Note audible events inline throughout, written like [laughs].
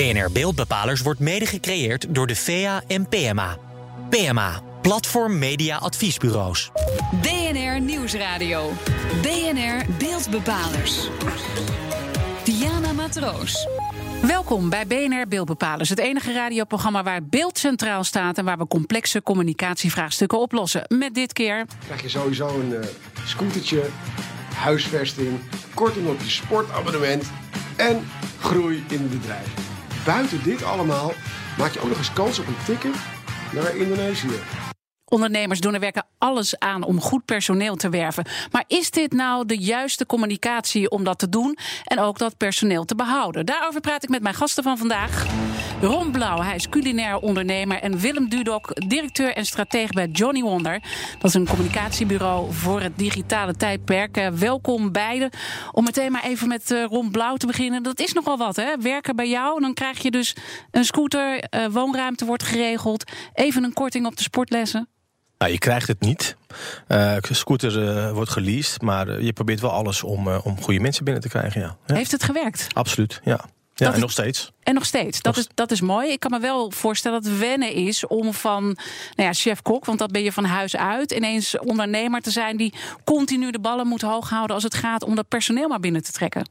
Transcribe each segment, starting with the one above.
BNR Beeldbepalers wordt mede gecreëerd door de VEA en PMA. PMA, Platform Media Adviesbureaus. BNR Nieuwsradio. BNR Beeldbepalers. Diana Matroos. Welkom bij BNR Beeldbepalers, het enige radioprogramma waar beeld centraal staat en waar we complexe communicatievraagstukken oplossen. Met dit keer. Krijg je sowieso een uh, scootertje, huisvesting, korting op je sportabonnement en groei in het bedrijf. Buiten dit allemaal maak je ook nog eens kans op een ticket naar Indonesië. Ondernemers doen er werken alles aan om goed personeel te werven. Maar is dit nou de juiste communicatie om dat te doen en ook dat personeel te behouden? Daarover praat ik met mijn gasten van vandaag. Ron Blauw, hij is culinair ondernemer. En Willem Dudok, directeur en stratege bij Johnny Wonder. Dat is een communicatiebureau voor het digitale tijdperk. Uh, welkom beiden. Om meteen maar even met uh, Ron Blauw te beginnen. Dat is nogal wat, hè? Werken bij jou. Dan krijg je dus een scooter, uh, woonruimte wordt geregeld. Even een korting op de sportlessen. Nou, je krijgt het niet. Uh, scooter uh, wordt geleased, maar uh, je probeert wel alles om, om goede mensen binnen te krijgen. Ja. ja. Heeft het gewerkt? Absoluut, ja. Ja, dat en nog steeds. En nog steeds. Dat, nog is, dat is mooi. Ik kan me wel voorstellen dat het wennen is om van nou ja, chef-kok, want dat ben je van huis uit, ineens ondernemer te zijn die continu de ballen moet hoog houden als het gaat om dat personeel maar binnen te trekken.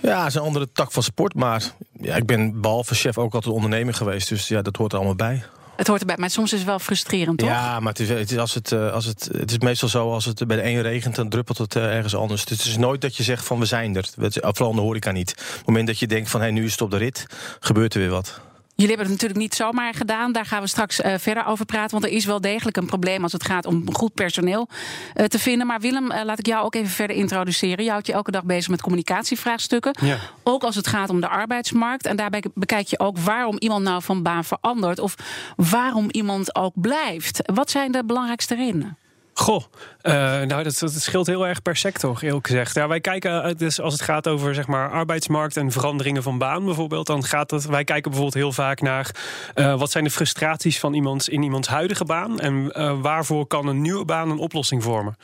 Ja, het is een andere tak van sport, maar ja, ik ben behalve chef ook altijd ondernemer geweest, dus ja, dat hoort er allemaal bij. Het hoort erbij, maar soms is het wel frustrerend, toch? Ja, maar het is, het is, als het, als het, het is meestal zo, als het bij de een regent, dan druppelt het ergens anders. Dus het is nooit dat je zegt van we zijn er. Vooral in de horeca niet. Op het moment dat je denkt van hé, hey, nu is het op de rit, gebeurt er weer wat. Jullie hebben het natuurlijk niet zomaar gedaan. Daar gaan we straks uh, verder over praten. Want er is wel degelijk een probleem als het gaat om goed personeel uh, te vinden. Maar Willem, uh, laat ik jou ook even verder introduceren. Je houdt je elke dag bezig met communicatievraagstukken. Ja. Ook als het gaat om de arbeidsmarkt. En daarbij bekijk je ook waarom iemand nou van baan verandert. Of waarom iemand ook blijft. Wat zijn de belangrijkste redenen? Goh, uh, nou dat, dat, scheelt heel erg per sector, eerlijk gezegd. Ja, wij kijken, dus als het gaat over zeg maar, arbeidsmarkt en veranderingen van baan bijvoorbeeld, dan gaat dat. Wij kijken bijvoorbeeld heel vaak naar uh, wat zijn de frustraties van iemand in iemands huidige baan en waarvoor kan een nieuwe baan een oplossing vormen.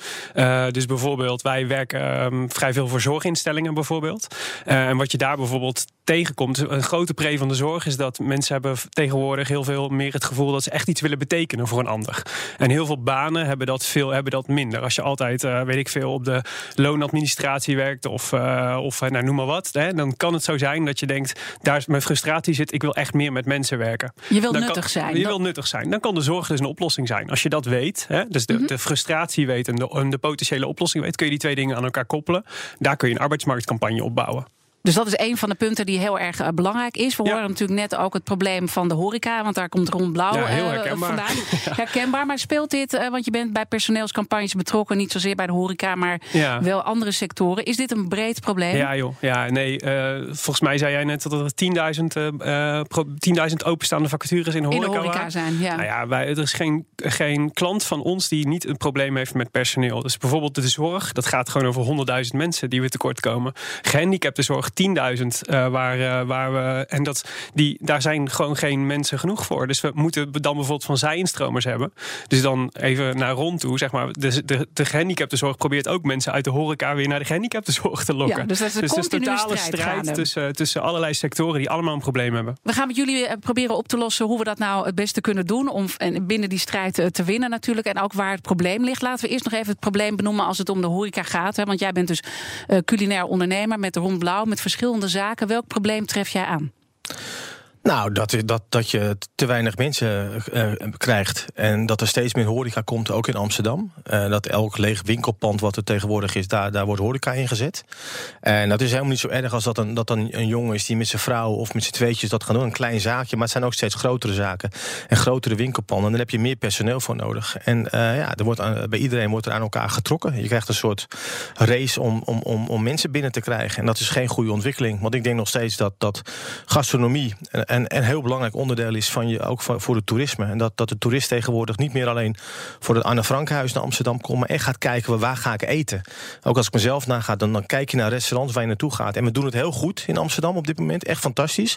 dus bijvoorbeeld, wij werken um, vrij veel voor zorginstellingen bijvoorbeeld. en wat je daar bijvoorbeeld tegenkomt, een grote pre van de zorg is dat mensen hebben tegenwoordig heel veel meer het gevoel dat ze echt iets willen betekenen voor een ander. En heel veel banen hebben dat veel hebben dat minder. Als je altijd, uh, weet ik veel, op de loonadministratie werkt of, uh, of nou, noem maar wat, hè, dan kan het zo zijn dat je denkt, daar is mijn frustratie zit, ik wil echt meer met mensen werken. Je wil dan nuttig kan, zijn. Je wil nuttig zijn. Dan kan de zorg dus een oplossing zijn. Als je dat weet, hè, dus de, mm -hmm. de frustratie weet en de, en de potentiële oplossing weet, kun je die twee dingen aan elkaar koppelen. Daar kun je een arbeidsmarktcampagne opbouwen. Dus dat is een van de punten die heel erg uh, belangrijk is. We ja. horen natuurlijk net ook het probleem van de horeca, want daar komt Ron Blauw ja, heel herkenbaar. Uh, vandaan. [laughs] herkenbaar, maar speelt dit, uh, want je bent bij personeelscampagnes betrokken, niet zozeer bij de horeca, maar ja. wel andere sectoren. Is dit een breed probleem? Ja, joh. Ja, nee. volgens mij zei jij net dat er 10.000 10.000 openstaande vacatures in de horeca, in de horeca zijn. Ja. Nou ja, wij, er is geen, geen klant van ons die niet een probleem heeft met personeel. Dus bijvoorbeeld de zorg, dat gaat gewoon over 100.000 mensen die we tekort komen. Gehandicapte zorg 10.000 uh, waar, uh, waar we. En dat, die, daar zijn gewoon geen mensen genoeg voor. Dus we moeten dan bijvoorbeeld van zij-instromers hebben. Dus dan even naar rond toe, zeg maar. De, de, de gehandicaptenzorg probeert ook mensen uit de horeca weer naar de gehandicaptenzorg te lokken. Ja, dus dat is een dus totale strijd, strijd tussen, tussen allerlei sectoren die allemaal een probleem hebben. We gaan met jullie eh, proberen op te lossen hoe we dat nou het beste kunnen doen. Om en binnen die strijd te winnen natuurlijk. En ook waar het probleem ligt. Laten we eerst nog even het probleem benoemen als het om de horeca gaat. Hè, want jij bent dus culinair ondernemer met Ron Blauw. Met verschillende zaken. Welk probleem tref jij aan? Nou, dat, dat, dat je te weinig mensen uh, krijgt. En dat er steeds meer horeca komt, ook in Amsterdam. Uh, dat elk leeg winkelpand wat er tegenwoordig is, daar, daar wordt horeca ingezet. En dat is helemaal niet zo erg als dat een, dat een, een jongen is die met zijn vrouw of met zijn tweetjes dat gaat doen. Een klein zaakje, maar het zijn ook steeds grotere zaken. En grotere winkelpanden. En daar heb je meer personeel voor nodig. En ja, er wordt bij iedereen wordt er aan elkaar getrokken. Je krijgt een soort race om, om, om, om mensen binnen te krijgen. En dat is geen goede ontwikkeling. Want ik denk nog steeds dat, dat gastronomie en een, heel belangrijk onderdeel is van je, ook voor, voor het toerisme. En dat, dat de toerist tegenwoordig niet meer alleen voor het Anne Frankhuis naar Amsterdam komt, maar echt gaat kijken waar ga ik eten. Ook als ik mezelf naga, dan, dan kijk je naar restaurants waar je naartoe gaat. En we doen het heel goed in Amsterdam op dit moment, echt fantastisch.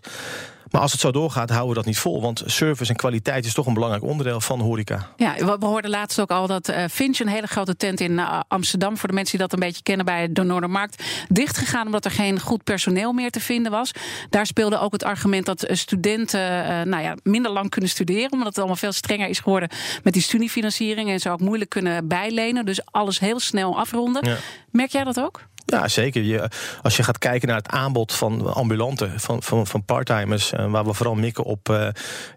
Maar als het zo doorgaat, houden we dat niet vol. Want service en kwaliteit is toch een belangrijk onderdeel van horeca. Ja, we hoorden laatst ook al dat uh, Finch, een hele grote tent in uh, Amsterdam, voor de mensen die dat een beetje kennen bij de Noordermarkt, dichtgegaan omdat er geen goed personeel meer te vinden was. Daar speelde ook het argument dat uh, studenten nou ja, minder lang kunnen studeren, omdat het allemaal veel strenger is geworden met die studiefinanciering en ze ook moeilijk kunnen bijlenen. Dus alles heel snel afronden. Ja. Merk jij dat ook? Ja, zeker. Je, als je gaat kijken naar het aanbod van ambulanten, van, van, van parttimers, uh, waar we vooral mikken op uh,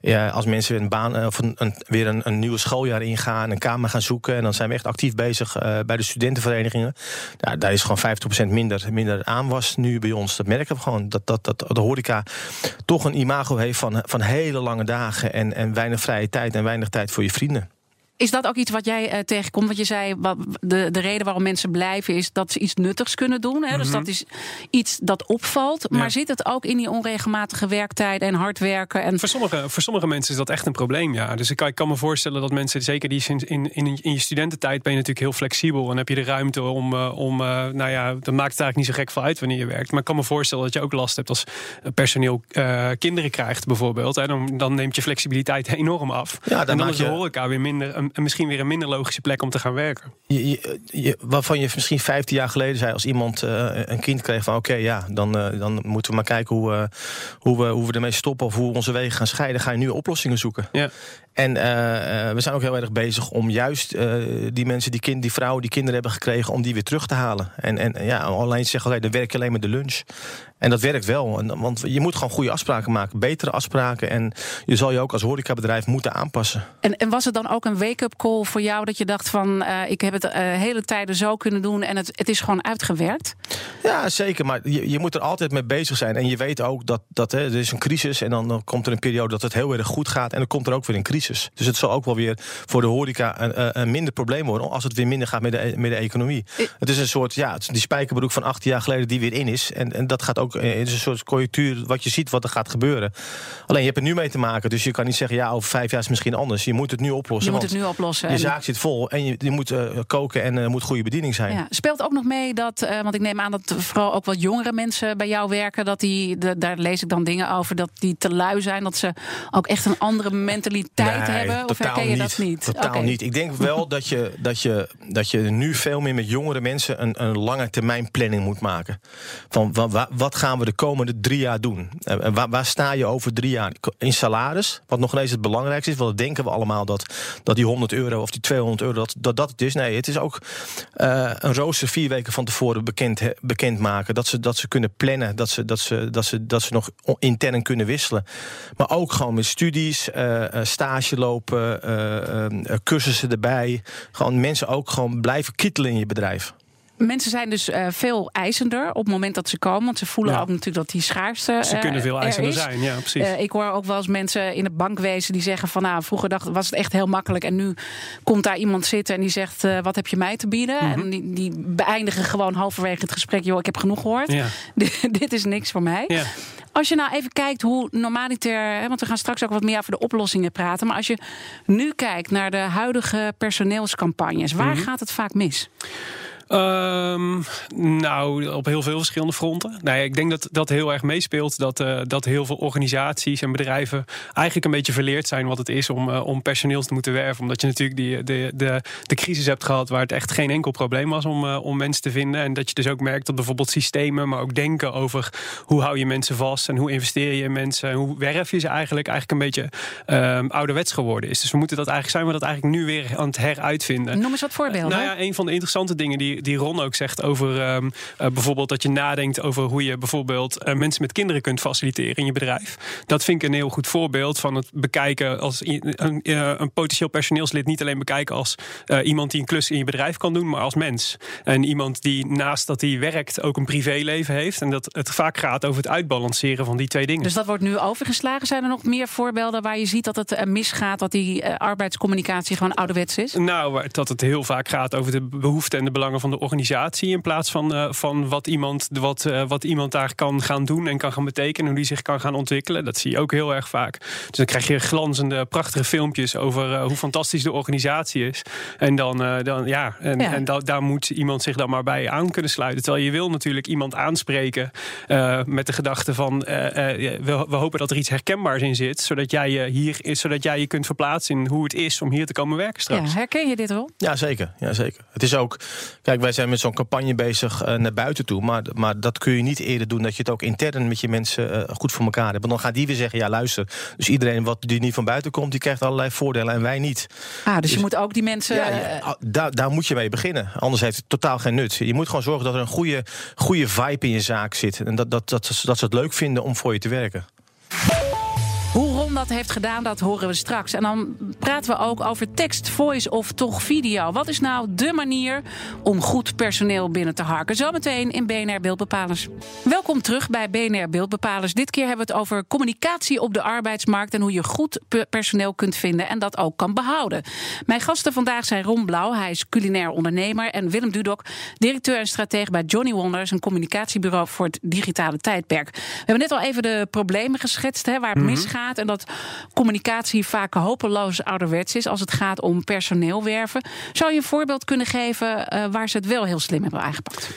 ja, als mensen weer een baan uh, of een, een, weer een, een nieuw schooljaar ingaan, een kamer gaan zoeken. En dan zijn we echt actief bezig bij de studentenverenigingen. Ja, daar is gewoon 50% minder, minder aanwas nu bij ons. Dat merken we gewoon. Dat, dat, dat de horeca toch een imago heeft van, van hele lange dagen en, en weinig vrije tijd en weinig tijd voor je vrienden. Is dat ook iets wat jij uh, tegenkomt? Want je zei, wat, de, de reden waarom mensen blijven is dat ze iets nuttigs kunnen doen. Hè? Dus mhm. dat is iets dat opvalt. Maar zit het ook in die onregelmatige werktijd en hard werken? En... Voor, sommige, voor sommige mensen is dat echt een probleem, ja. Dus ik kan, ik kan me voorstellen dat mensen, zeker die in, in, in, in je studententijd ben je natuurlijk heel flexibel. En heb je de ruimte om, uh, om uh, nou ja, dat maakt het eigenlijk niet zo gek veel uit wanneer je werkt. Maar ik kan me voorstellen dat je ook last hebt als personeel kinderen krijgt bijvoorbeeld. Hè? Dan, dan neemt je flexibiliteit [laughs] enorm af. Ja, dan en dan is de horeca weer minder en misschien weer een minder logische plek om te gaan werken. Je, je, waarvan je misschien 15 jaar geleden zei, als iemand uh, een kind kreeg van oké, ja, dan, uh, dan moeten we maar kijken hoe, uh, hoe, we, hoe we ermee stoppen of hoe onze wegen gaan scheiden. Ga je nu oplossingen zoeken. Ja. En we zijn ook heel erg bezig om juist die mensen, die, kind, die vrouwen die kinderen hebben gekregen, om die weer terug te halen. En, en ja, alleen zeggen, oké, dan werk je alleen met de lunch. En dat werkt wel. Want je moet gewoon goede afspraken maken. Betere afspraken. En je zal je ook als horecabedrijf moeten aanpassen. En, en was het dan ook een wake-up call voor jou dat je dacht van uh, ik heb het uh, hele tijden zo kunnen doen en het, het is gewoon uitgewerkt? Ja, zeker. Maar je, je moet er altijd mee bezig zijn. En je weet ook dat, dat hè, er is een crisis en dan, dan komt er een periode dat het heel erg goed gaat. En dan komt er ook weer een crisis. Dus het zal ook wel weer voor de horeca een, een minder probleem worden als het weer minder gaat met de, met de economie. het is een soort, ja, die spijkerbroek van 18 jaar geleden die weer in is. En, en dat gaat ook, het is een soort conjunctuur wat je ziet wat er gaat gebeuren. Alleen je hebt er nu mee te maken. Dus je kan niet zeggen, ja, over vijf jaar is het misschien anders. Je moet het nu oplossen. Je moet het nu oplossen. Je zaak zit vol en je, je moet uh, koken en er uh, moet goede bediening zijn. Ja. Speelt ook nog mee dat, uh, want ik neem aan dat vooral ook wat jongere mensen bij jou werken, dat die, de, daar lees ik dan dingen over, dat die te lui zijn, dat ze ook echt een andere mentaliteit nee, hebben? Of herken je niet. dat niet? Totaal okay. niet. Ik denk wel dat je, dat, je, dat je nu veel meer met jongere mensen een, een lange termijn planning moet maken. Van wat, wat gaan we de komende drie jaar doen? Waar, waar, sta je over drie jaar? In salaris, wat nog eens het belangrijkste is, want denken we allemaal dat, dat die 100 euro of die 200 euro, dat dat, dat het is. Nee, het is ook uh, een rooster vier weken van tevoren bekend, bekend maken. Dat ze, dat ze kunnen plannen, dat ze, dat, ze, dat, ze, dat ze nog intern kunnen wisselen. Maar ook gewoon met studies, uh, stage lopen, uh, cursussen erbij. Gewoon mensen ook gewoon blijven kittelen in je bedrijf. Mensen zijn dus uh, veel eisender op het moment dat ze komen. Want ze voelen ja. ook natuurlijk dat die schaarste. Ze kunnen veel eisender zijn, ja, precies. Uh, ik hoor ook wel eens mensen in het bankwezen die zeggen van nou, vroeger dacht, was het echt heel makkelijk. En nu komt daar iemand zitten en die zegt: Wat heb je mij te bieden? Mm -hmm. En die, die beëindigen gewoon halverwege het gesprek: joh, ik heb genoeg gehoord. Ja. [laughs] Dit is niks voor mij. Ja. Als je nou even kijkt hoe normaliter, want we gaan straks ook wat meer over de oplossingen praten. Maar als je nu kijkt naar de huidige personeelscampagnes, waar mm -hmm. gaat het vaak mis? Um, nou, op heel veel verschillende fronten. Nee, ik denk dat dat heel erg meespeelt. Dat, uh, dat heel veel organisaties en bedrijven eigenlijk een beetje verleerd zijn wat het is om, uh, om personeel te moeten werven. Omdat je natuurlijk die, de, de, de crisis hebt gehad waar het echt geen enkel probleem was om, uh, om mensen te vinden. En dat je dus ook merkt dat bijvoorbeeld systemen, maar ook denken over hoe hou je mensen vast en hoe investeer je in mensen en hoe werf je ze eigenlijk, eigenlijk een beetje um, ouderwets geworden is. Dus we moeten dat eigenlijk zijn we dat eigenlijk nu weer aan het heruitvinden. Noem eens wat voorbeelden. nou ja, een van de interessante dingen die die, Ron ook zegt over um, uh, bijvoorbeeld dat je nadenkt over hoe je bijvoorbeeld uh, mensen met kinderen kunt faciliteren in je bedrijf. Dat vind ik een heel goed voorbeeld van het bekijken als een, uh, een potentieel personeelslid niet alleen bekijken als iemand die een klus in je bedrijf kan doen, maar als mens. En iemand die naast dat hij werkt ook een privéleven heeft. En dat het vaak gaat over het uitbalanceren van die twee dingen. Dus dat wordt nu overgeslagen. Zijn er nog meer voorbeelden waar je ziet dat het misgaat, dat die arbeidscommunicatie gewoon ouderwets is? Nou, dat het heel vaak gaat over de behoeften en de belangen van van de organisatie in plaats van, eh, van wat, iemand, wat, eh, wat iemand daar kan gaan doen en kan gaan betekenen, hoe die zich kan gaan ontwikkelen. Dat zie je ook heel erg vaak. Dus dan krijg je glanzende, prachtige filmpjes over eh, hoe fantastisch de organisatie is. En dan, eh, dan ja, en, Ja. en da- daar moet iemand zich dan maar bij aan kunnen sluiten. Terwijl je wil natuurlijk iemand aanspreken eh, met de gedachte van eh, eh, we, we hopen dat er iets herkenbaars in zit, zodat jij je hier is, zodat jij je kunt verplaatsen in hoe het is om hier te komen werken straks. Ja, herken je dit wel? Ja, zeker. Ja, zeker. Het is ook. Kijk, wij zijn met zo'n campagne bezig eh, naar buiten toe. Maar, maar dat kun je niet eerder doen dat je het ook intern met je mensen eh, goed voor elkaar hebt. Want dan gaan die weer zeggen: ja, luister. Dus iedereen wat die niet van buiten komt, die krijgt allerlei voordelen en wij niet. Ah, dus je Dus- moet ook die mensen. Ja, eh, ja, daar, daar moet je mee beginnen. Anders heeft het totaal geen nut. Je moet gewoon zorgen dat er een goede, goede vibe in je zaak zit. En dat, dat, dat, dat ze het leuk vinden om voor je te werken. Dat heeft gedaan, dat horen we straks. En dan praten we ook over tekst, voice of toch video. Wat is nou de manier om goed personeel binnen te harken? Zometeen in BNR Beeldbepalers. Welkom terug bij BNR Beeldbepalers. Dit keer hebben we het over communicatie op de arbeidsmarkt... en hoe je goed pe- personeel kunt vinden en dat ook kan behouden. Mijn gasten vandaag zijn Ron Blauw, hij is culinair ondernemer... en Willem Dudok, directeur en stratege bij Johnny Wonders... een communicatiebureau voor het digitale tijdperk. We hebben net al even de problemen geschetst hè, waar het misgaat... en dat communicatie vaak hopeloos ouderwets is... als het gaat om personeel werven. Zou je een voorbeeld kunnen geven eh, waar ze het wel heel slim hebben aangepakt?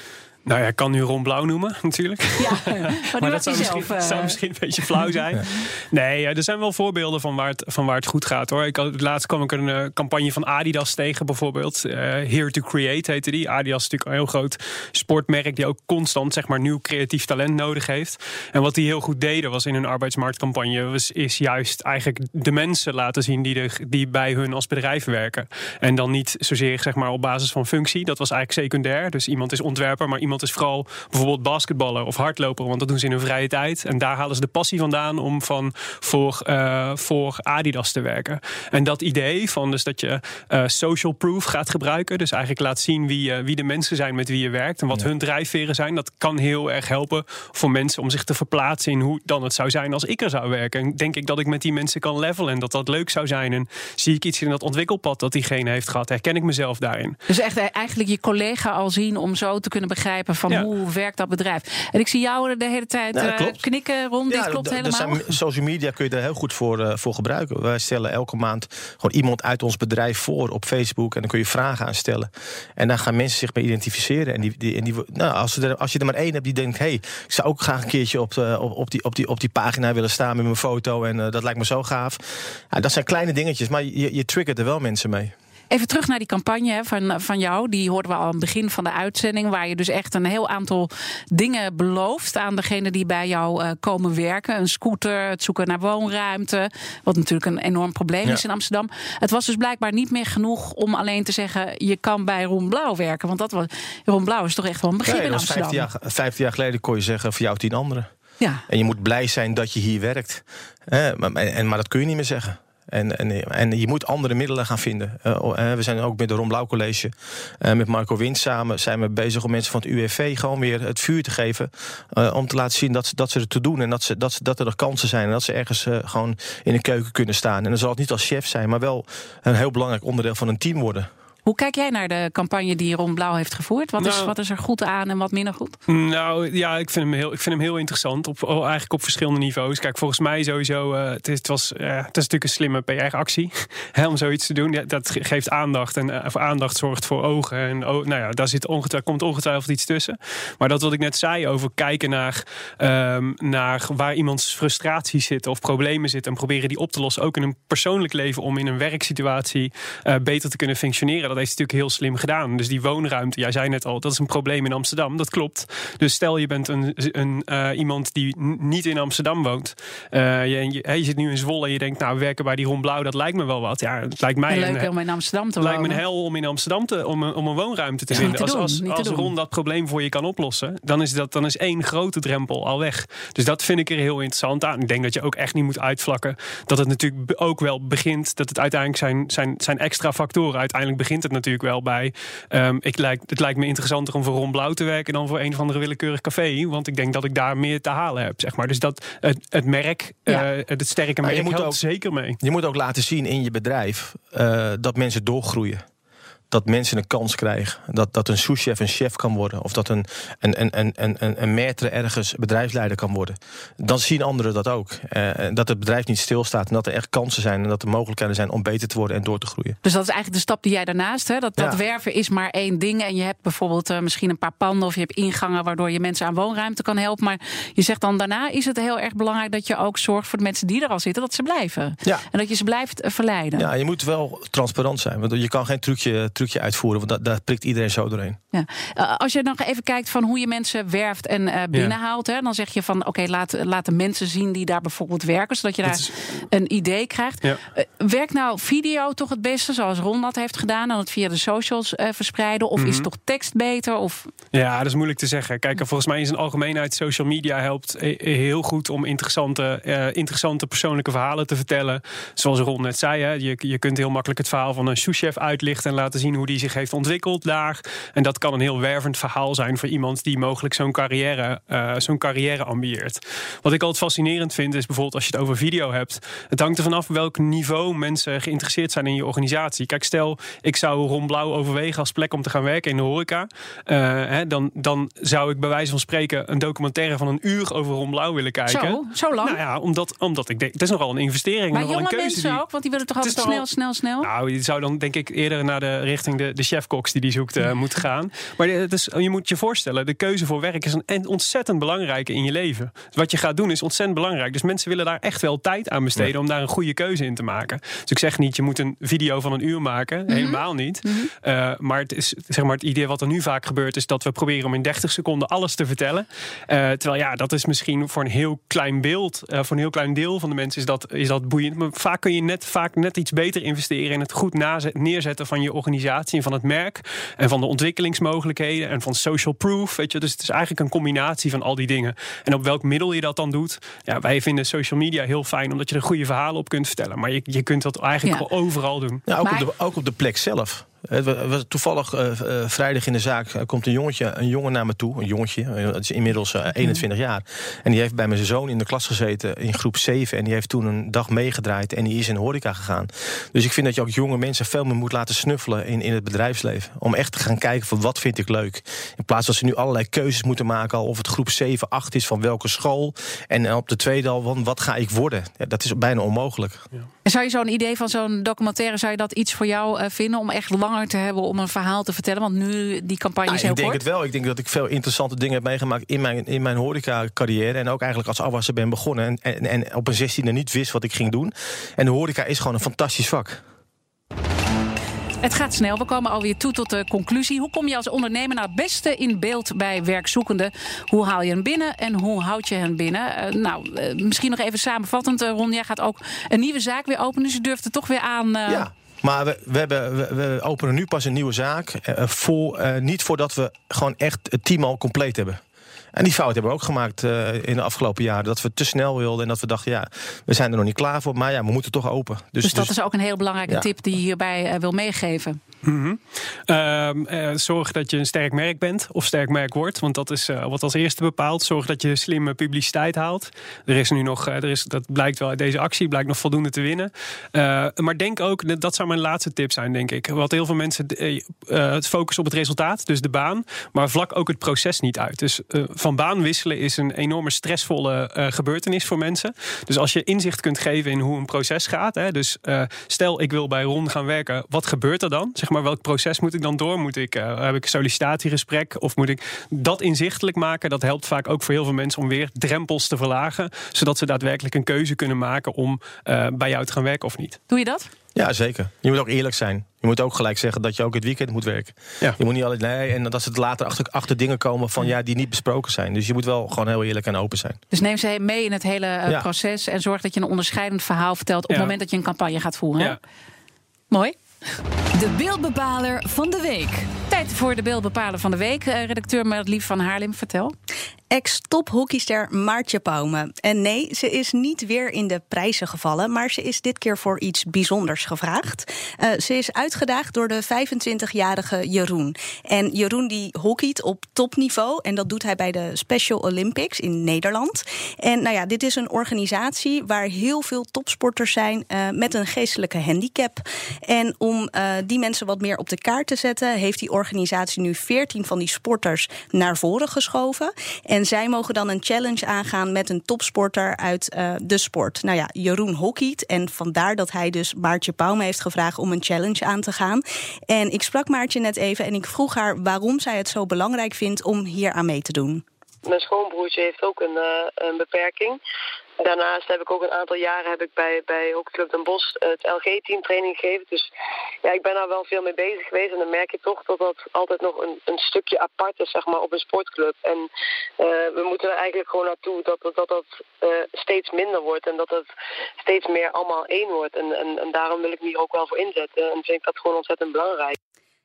Nou ja, ik kan nu Ron Blauw noemen, [laughs] natuurlijk. Ja, maar, [laughs] Maar dat zou misschien, zelf, eh, zou misschien een beetje flauw [laughs] zijn. Nee, er zijn wel voorbeelden van waar het, van waar het goed gaat hoor. Ik had, laatst kwam ik een eh, campagne van Adidas tegen, bijvoorbeeld. Eh, Here to Create heette die. Adidas is natuurlijk een heel groot sportmerk die ook constant zeg maar, nieuw creatief talent nodig heeft. En wat die heel goed deden was in hun arbeidsmarktcampagne, was, is juist eigenlijk de mensen laten zien die, de, die bij hun als bedrijf werken. En dan niet zozeer zeg maar, op basis van functie. Dat was eigenlijk secundair. Dus iemand is ontwerper, maar iemand is vooral bijvoorbeeld basketballer of hardloper. Want dat doen ze in hun vrije tijd. En daar halen ze de passie vandaan om van voor, eh, voor Adidas te werken. En dat idee van dus dat je eh, social proof gaat gebruiken. Dus eigenlijk laat zien wie, eh, wie de mensen zijn met wie je werkt. En wat hun drijfveren zijn. Dat kan heel erg helpen voor mensen om zich te verplaatsen in hoe dan het zou zijn als ik er zou werken. En denk ik dat ik met die mensen kan levelen. En dat dat leuk zou zijn. En zie ik iets in dat ontwikkelpad dat diegene heeft gehad. Herken ik mezelf daarin. Dus echt eigenlijk je collega al zien om zo te kunnen begrijpen van Ja. hoe werkt dat bedrijf. En ik zie jou de hele tijd Ja, eh, knikken rond. dit klopt helemaal. Zijn, social media kun je daar heel goed voor, eh, voor gebruiken. Wij stellen elke maand gewoon iemand uit ons bedrijf voor op Facebook. En dan kun je vragen aan stellen. En daar gaan mensen zich mee identificeren. En die, die, en die, nou, als, ze er, als je er maar één hebt die denkt... hé, hey, ik zou ook graag een keertje op, de, op, op, die, op, die, op die pagina willen staan met mijn foto. En eh, dat lijkt me zo gaaf. Ja, dat zijn kleine dingetjes, maar je, je triggert er wel mensen mee. Even terug naar die campagne hè, van, van jou. Die hoorden we al aan het begin van de uitzending. Waar je dus echt een heel aantal dingen belooft aan degene die bij jou eh, komen werken. Een scooter, het zoeken naar woonruimte. Wat natuurlijk een enorm probleem Ja. is in Amsterdam. Het was dus blijkbaar niet meer genoeg om alleen te zeggen... je kan bij Ron Blauw werken. Want dat was, Ron Blauw is toch echt wel een begin Nee, in Amsterdam. 15 jaar, 15 jaar geleden kon je zeggen voor jou tien anderen. Ja. En je moet blij zijn dat je hier werkt. Eh, maar, en, maar dat kun je niet meer zeggen. En, en, en je moet andere middelen gaan vinden. Eh, oh, eh, we zijn ook met de Ron Blauw College, eh, met Marco Wind samen, zijn we bezig om mensen van het UWV gewoon weer het vuur te geven. om te laten zien dat, ze- dat ze er te doen en dat, ze, dat, ze, dat er nog kansen zijn. En dat ze ergens gewoon in een keuken kunnen staan. En dan zal het niet als chef zijn, maar wel een heel belangrijk onderdeel van een team worden. Hoe kijk jij naar de campagne die Ron Blauw heeft gevoerd? Wat, is, Nou- wat is er goed aan en wat minder goed? Nou ja, ik vind hem heel, ik vind hem heel interessant. Op, oh, eigenlijk op verschillende niveaus. Kijk, volgens mij sowieso. eh, het, is, het, was, eh, het is natuurlijk een slimme PR-actie. [laughs] om zoiets te doen. Ja, dat ge- geeft aandacht. En voor aandacht zorgt voor ogen. En oh, nou ja, daar zit ongetwijfeld, komt ongetwijfeld iets tussen. Maar dat wat ik net zei over kijken naar, ehm, naar waar iemands frustraties zitten of problemen zitten. En proberen die op te lossen. Ook in een persoonlijk leven om in een werksituatie beter te kunnen functioneren. Dat heeft hij natuurlijk heel slim gedaan. Dus die woonruimte, jij zei net al, dat is een probleem in Amsterdam. Dat klopt. Dus stel je bent een, een, eh, iemand die niet in Amsterdam woont. Eh, je, je, hè, je zit nu in Zwolle en je denkt, nou werken bij die Ron Blauw, dat lijkt me wel wat. Ja, het lijkt mij Leuk een, om in Amsterdam te het lijkt me wonen. een hel om in Amsterdam te, om, een, om een woonruimte te Ja, vinden. te als doen, als. Ron dat probleem voor je kan oplossen, dan is, dat, dan is één grote drempel al weg. Dus dat vind ik er heel interessant aan. Ik denk dat je ook echt niet moet uitvlakken. Dat het natuurlijk ook wel begint, dat het uiteindelijk zijn, zijn, zijn extra factoren. Uiteindelijk begint het natuurlijk wel bij. ehm, ik lijkt, het lijkt me interessanter om voor Ron Blauw te werken dan voor een of andere willekeurig café. Want ik denk dat ik daar meer te halen heb. Zeg maar. Dus dat het, het merk, Ja. eh, het sterke Maar je merk moet helpt ook- zeker mee. Je moet ook laten zien in je bedrijf eh, dat mensen doorgroeien. Dat mensen een kans krijgen. Dat, dat een souschef een chef kan worden. Of dat een, een, een, een, een, een maître ergens bedrijfsleider kan worden. Dan zien anderen dat ook. Uh, dat het bedrijf niet stilstaat. En dat er echt kansen zijn. En dat er mogelijkheden zijn om beter te worden en door te groeien. Dus dat is eigenlijk de stap die jij daarnaast. Hè? Dat, dat werven is maar één ding. En je hebt bijvoorbeeld uh, misschien een paar panden. Of je hebt ingangen waardoor je mensen aan woonruimte kan helpen. Maar je zegt dan daarna is het heel erg belangrijk dat je ook zorgt voor de mensen die er al zitten. Dat ze blijven. Ja. En dat je ze blijft uh, verleiden. Ja, je moet wel transparant zijn. Want je kan geen trucje, trucje uitvoeren. Want dat, daar prikt iedereen zo doorheen. Ja. Uh, als je nog even kijkt van hoe je mensen werft en uh, binnenhaalt. Ja. Hè, dan zeg je van oké, okay, laat, laat de mensen zien die daar bijvoorbeeld werken. Zodat je daar is... een idee krijgt. Ja. Uh, werkt nou video toch het beste, zoals Ron dat heeft gedaan, dan het via de socials verspreiden? Of mm -hmm. is toch tekst beter? Of... Ja, dat is moeilijk te zeggen. Kijk, volgens mij in zijn algemeenheid social media helpt heel goed om interessante, interessante persoonlijke verhalen te vertellen. Zoals Ron net zei, hè, je, je kunt heel makkelijk het verhaal van een souschef uitlichten en laten zien hoe die zich heeft ontwikkeld daar. En dat kan een heel wervend verhaal zijn voor iemand die mogelijk zo'n carrière, uh, zo'n carrière ambieert. Wat ik altijd fascinerend vind, is bijvoorbeeld als je het over video hebt. Het hangt er vanaf welk niveau mensen geïnteresseerd zijn in je organisatie. Kijk, stel, ik zou Ron Blauw overwegen als plek om te gaan werken in de horeca. Uh, hè, dan, dan zou ik bij wijze van spreken een documentaire van een uur over Ron Blauw willen kijken. Zo, zo lang? Nou ja, omdat, omdat ik denk, het is nogal een investering. Maar jonge een keuze mensen die, ook, want die willen toch altijd snel, snel, snel, snel? Nou, je zou dan denk ik eerder naar de richting de, de chefkoks die die zoekt uh, moeten gaan. Maar het is, je moet je voorstellen, de keuze voor werk is een ontzettend belangrijke in je leven. Wat je gaat doen is ontzettend belangrijk. Dus mensen willen daar echt wel tijd aan besteden ja. om daar een goede keuze in te maken. Dus ik zeg niet, je moet een video van een uur maken. -hmm. Helemaal niet. -hmm. uh, maar, het is, zeg maar het idee wat er nu vaak gebeurt, is dat we proberen om in 30 seconden alles te vertellen. Uh, terwijl ja, dat is misschien voor een heel klein beeld, uh, voor een heel klein deel van de mensen is dat, is dat boeiend. Maar vaak kun je net, vaak net iets beter investeren in het goed neerzetten van je organisatie en van het merk. En van de ontwikkelingsmogelijkheden en van social proof. Weet je, dus het is eigenlijk een combinatie van al die dingen. En op welk middel je dat dan doet. Ja, wij vinden social media heel fijn omdat je er goede verhalen op kunt vertellen. Maar je, je kunt dat eigenlijk ja. overal doen. Ja, ook, maar... op de, ook op de plek zelf. Het was toevallig uh, uh, vrijdag in de zaak uh, komt een jongetje, een jongen naar me toe. Een jongetje, het is inmiddels 21 jaar. En die heeft bij mijn zoon in de klas gezeten in groep 7. En die heeft toen een dag meegedraaid en die is in de horeca gegaan. Dus ik vind dat je ook jonge mensen veel meer moet laten snuffelen in, in het bedrijfsleven. Om echt te gaan kijken van wat vind ik leuk. In plaats van ze nu allerlei keuzes moeten maken. Al of het groep 7, 8 is van welke school. En op de tweede al van wat ga ik worden. Ja, dat is bijna onmogelijk. Ja. En zou je zo'n idee van zo'n documentaire, zou je dat iets voor jou vinden om echt lang langer te hebben om een verhaal te vertellen? Want nu die campagne nou, is heel Ik denk kort. het wel. Ik denk dat ik veel interessante dingen heb meegemaakt in mijn, in mijn horeca-carrière. En ook eigenlijk als afwasser ben begonnen. En, en, en op een 16e niet wist wat ik ging doen. En de horeca is gewoon een fantastisch vak. Het gaat snel. We komen alweer toe tot de conclusie. Hoe kom je als ondernemer nou het beste in beeld bij werkzoekenden? Hoe haal je hen binnen en hoe houd je hen binnen? Uh, nou, uh, misschien nog even samenvattend. Uh, Ron, jij gaat ook een nieuwe zaak weer openen. Dus je durft er toch weer aan... Ja. Maar we, we, hebben, we, we, openen nu pas een nieuwe zaak. Uh, voor, uh, niet voordat we gewoon echt het team al compleet hebben. En die fout hebben we ook gemaakt uh, in de afgelopen jaren. Dat we te snel wilden en dat we dachten, ja, we zijn er nog niet klaar voor. Maar ja, we moeten toch open. Dus, dus dat dus, is ook een heel belangrijke ja. tip die je hierbij wil meegeven. -hmm. uh, uh, zorg dat je een sterk merk bent of sterk merk wordt. Want dat is uh, wat als eerste bepaalt. Zorg dat je slimme publiciteit haalt. Er is nu nog, er is, dat blijkt wel uit deze actie, blijkt nog voldoende te winnen. maar denk ook, dat zou mijn laatste tip zijn, denk ik. Wat heel veel mensen het focussen op het resultaat, dus de baan. Maar vlak ook het proces niet uit. Dus van baan wisselen is een enorme stressvolle gebeurtenis voor mensen. Dus als je inzicht kunt geven in hoe een proces gaat. Hè, dus stel, ik wil bij Ron gaan werken. Wat gebeurt er dan? Zeg maar, welk proces moet ik dan door? Moet ik, uh, heb ik een sollicitatiegesprek? Of moet ik dat inzichtelijk maken? Dat helpt vaak ook voor heel veel mensen om weer drempels te verlagen. Zodat ze daadwerkelijk een keuze kunnen maken om uh, bij jou te gaan werken of niet. Doe je dat? Ja, zeker. Je moet ook eerlijk zijn. Je moet ook gelijk zeggen dat je ook het weekend moet werken. Ja. Je moet niet alleen nee, en dat ze later achter, achter dingen komen van ja, die niet besproken zijn. Dus je moet wel gewoon heel eerlijk en open zijn. Dus neem ze mee in het hele uh, ja. proces en zorg dat je een onderscheidend verhaal vertelt op ja. het moment dat je een campagne gaat voeren. Ja. Mooi. De beeldbepaler van de week. Tijd voor de beeldbepalen van de week. Uh, redacteur Lief van Haarlem, vertel. Ex-tophockeyster Maartje Pauwme. En nee, ze is niet weer in de prijzen gevallen, maar ze is dit keer voor iets bijzonders gevraagd. Uh, ze is uitgedaagd door de 25-jarige Jeroen. En Jeroen die hockeyt op topniveau en dat doet hij bij de Special Olympics in Nederland. En nou ja, dit is een organisatie waar heel veel topsporters zijn uh, met een geestelijke handicap. En om uh, die mensen wat meer op de kaart te zetten, heeft die organisatie nu 14 van die sporters naar voren geschoven. En en zij mogen dan een challenge aangaan met een topsporter uit uh, de sport. Nou ja, Jeroen hockeyt. En vandaar dat hij dus Maartje Pauwme heeft gevraagd om een challenge aan te gaan. En ik sprak Maartje net even en ik vroeg haar waarom zij het zo belangrijk vindt om hier aan mee te doen. Mijn schoonbroertje heeft ook een, uh, een beperking. Daarnaast heb ik ook een aantal jaren heb ik bij, bij Hockeyclub Den Bosch het LG-team training gegeven. Dus ja, ik ben daar wel veel mee bezig geweest. En dan merk je toch dat dat altijd nog een, een stukje apart is zeg maar, op een sportclub. En uh, we moeten er eigenlijk gewoon naartoe dat dat, dat, dat uh, steeds minder wordt. En dat het steeds meer allemaal één wordt. En, en, en daarom wil ik me hier ook wel voor inzetten. En vind ik dat gewoon ontzettend belangrijk.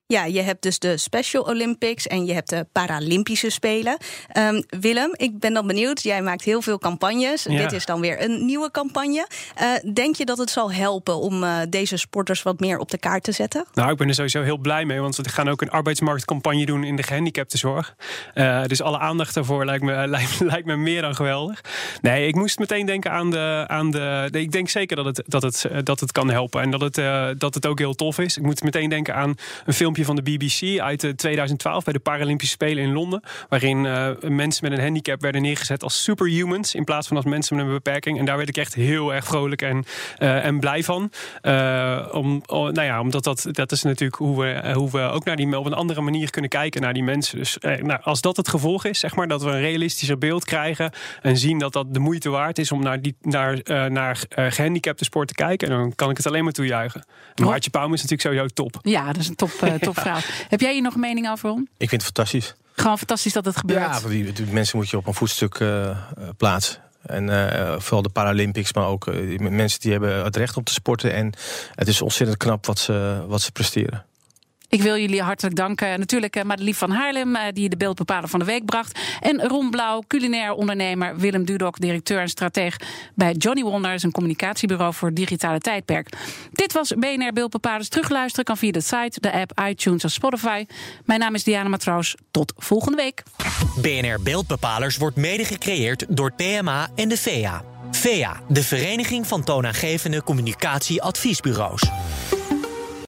Ja, je hebt dus de Special Olympics en je hebt de Paralympische Spelen. Um, Willem, ik ben dan benieuwd. Jij maakt heel veel campagnes. Ja. Dit is dan weer een nieuwe campagne. Uh, denk je dat het zal helpen om uh, deze sporters wat meer op de kaart te zetten? Nou, ik ben er sowieso heel blij mee, want we gaan ook een arbeidsmarktcampagne doen in de gehandicaptenzorg. Uh, dus alle aandacht daarvoor lijkt me, [laughs] lijkt, lijkt, me meer dan geweldig. Nee, ik moest meteen denken aan de. Aan de, de ik denk zeker dat het, dat het, dat het kan helpen en dat het, dat het ook heel tof is. Ik moet meteen denken aan een filmpje van de BBC uit 2012 bij de Paralympische Spelen in Londen. Waarin uh, mensen met een handicap werden neergezet als superhumans in plaats van als mensen met een beperking. En daar werd ik echt heel erg vrolijk en, uh, en blij van. Uh, om, oh, nou ja, omdat dat, dat is natuurlijk hoe we, hoe we ook naar die, op een andere manier kunnen kijken naar die mensen. Dus nou, als dat het gevolg is, zeg maar, dat we een realistischer beeld krijgen en zien dat dat de moeite waard is om naar, die, naar, naar gehandicapte sport te kijken, dan kan ik het alleen maar toejuichen. Maartje Paum is natuurlijk sowieso top. Ja, dat is een top, topvrouw. Heb jij hier nog een mening over, Ron? Ik vind het fantastisch. Gewoon fantastisch dat het gebeurt. Ja, die, die mensen moet je op een voetstuk uh, plaatsen. En uh, vooral de Paralympics, maar ook uh, mensen die hebben het recht om te sporten. En het is ontzettend knap wat ze, wat ze presteren. Ik wil jullie hartelijk danken. Natuurlijk uh, Madelief van Haarlem, uh, die de beeldbepaler van de week bracht. En Ron Blauw, culinair ondernemer. Willem Dudok, directeur en strateeg bij Johnny Wonders, een communicatiebureau voor digitale tijdperk. Dit was BNR Beeldbepalers. Terugluisteren kan via de site, de app, iTunes of Spotify. Mijn naam is Diana Matroos. Tot volgende week. BNR Beeldbepalers wordt mede gecreëerd door PMA en de VEA. VEA, de Vereniging van Toonaangevende Communicatieadviesbureaus.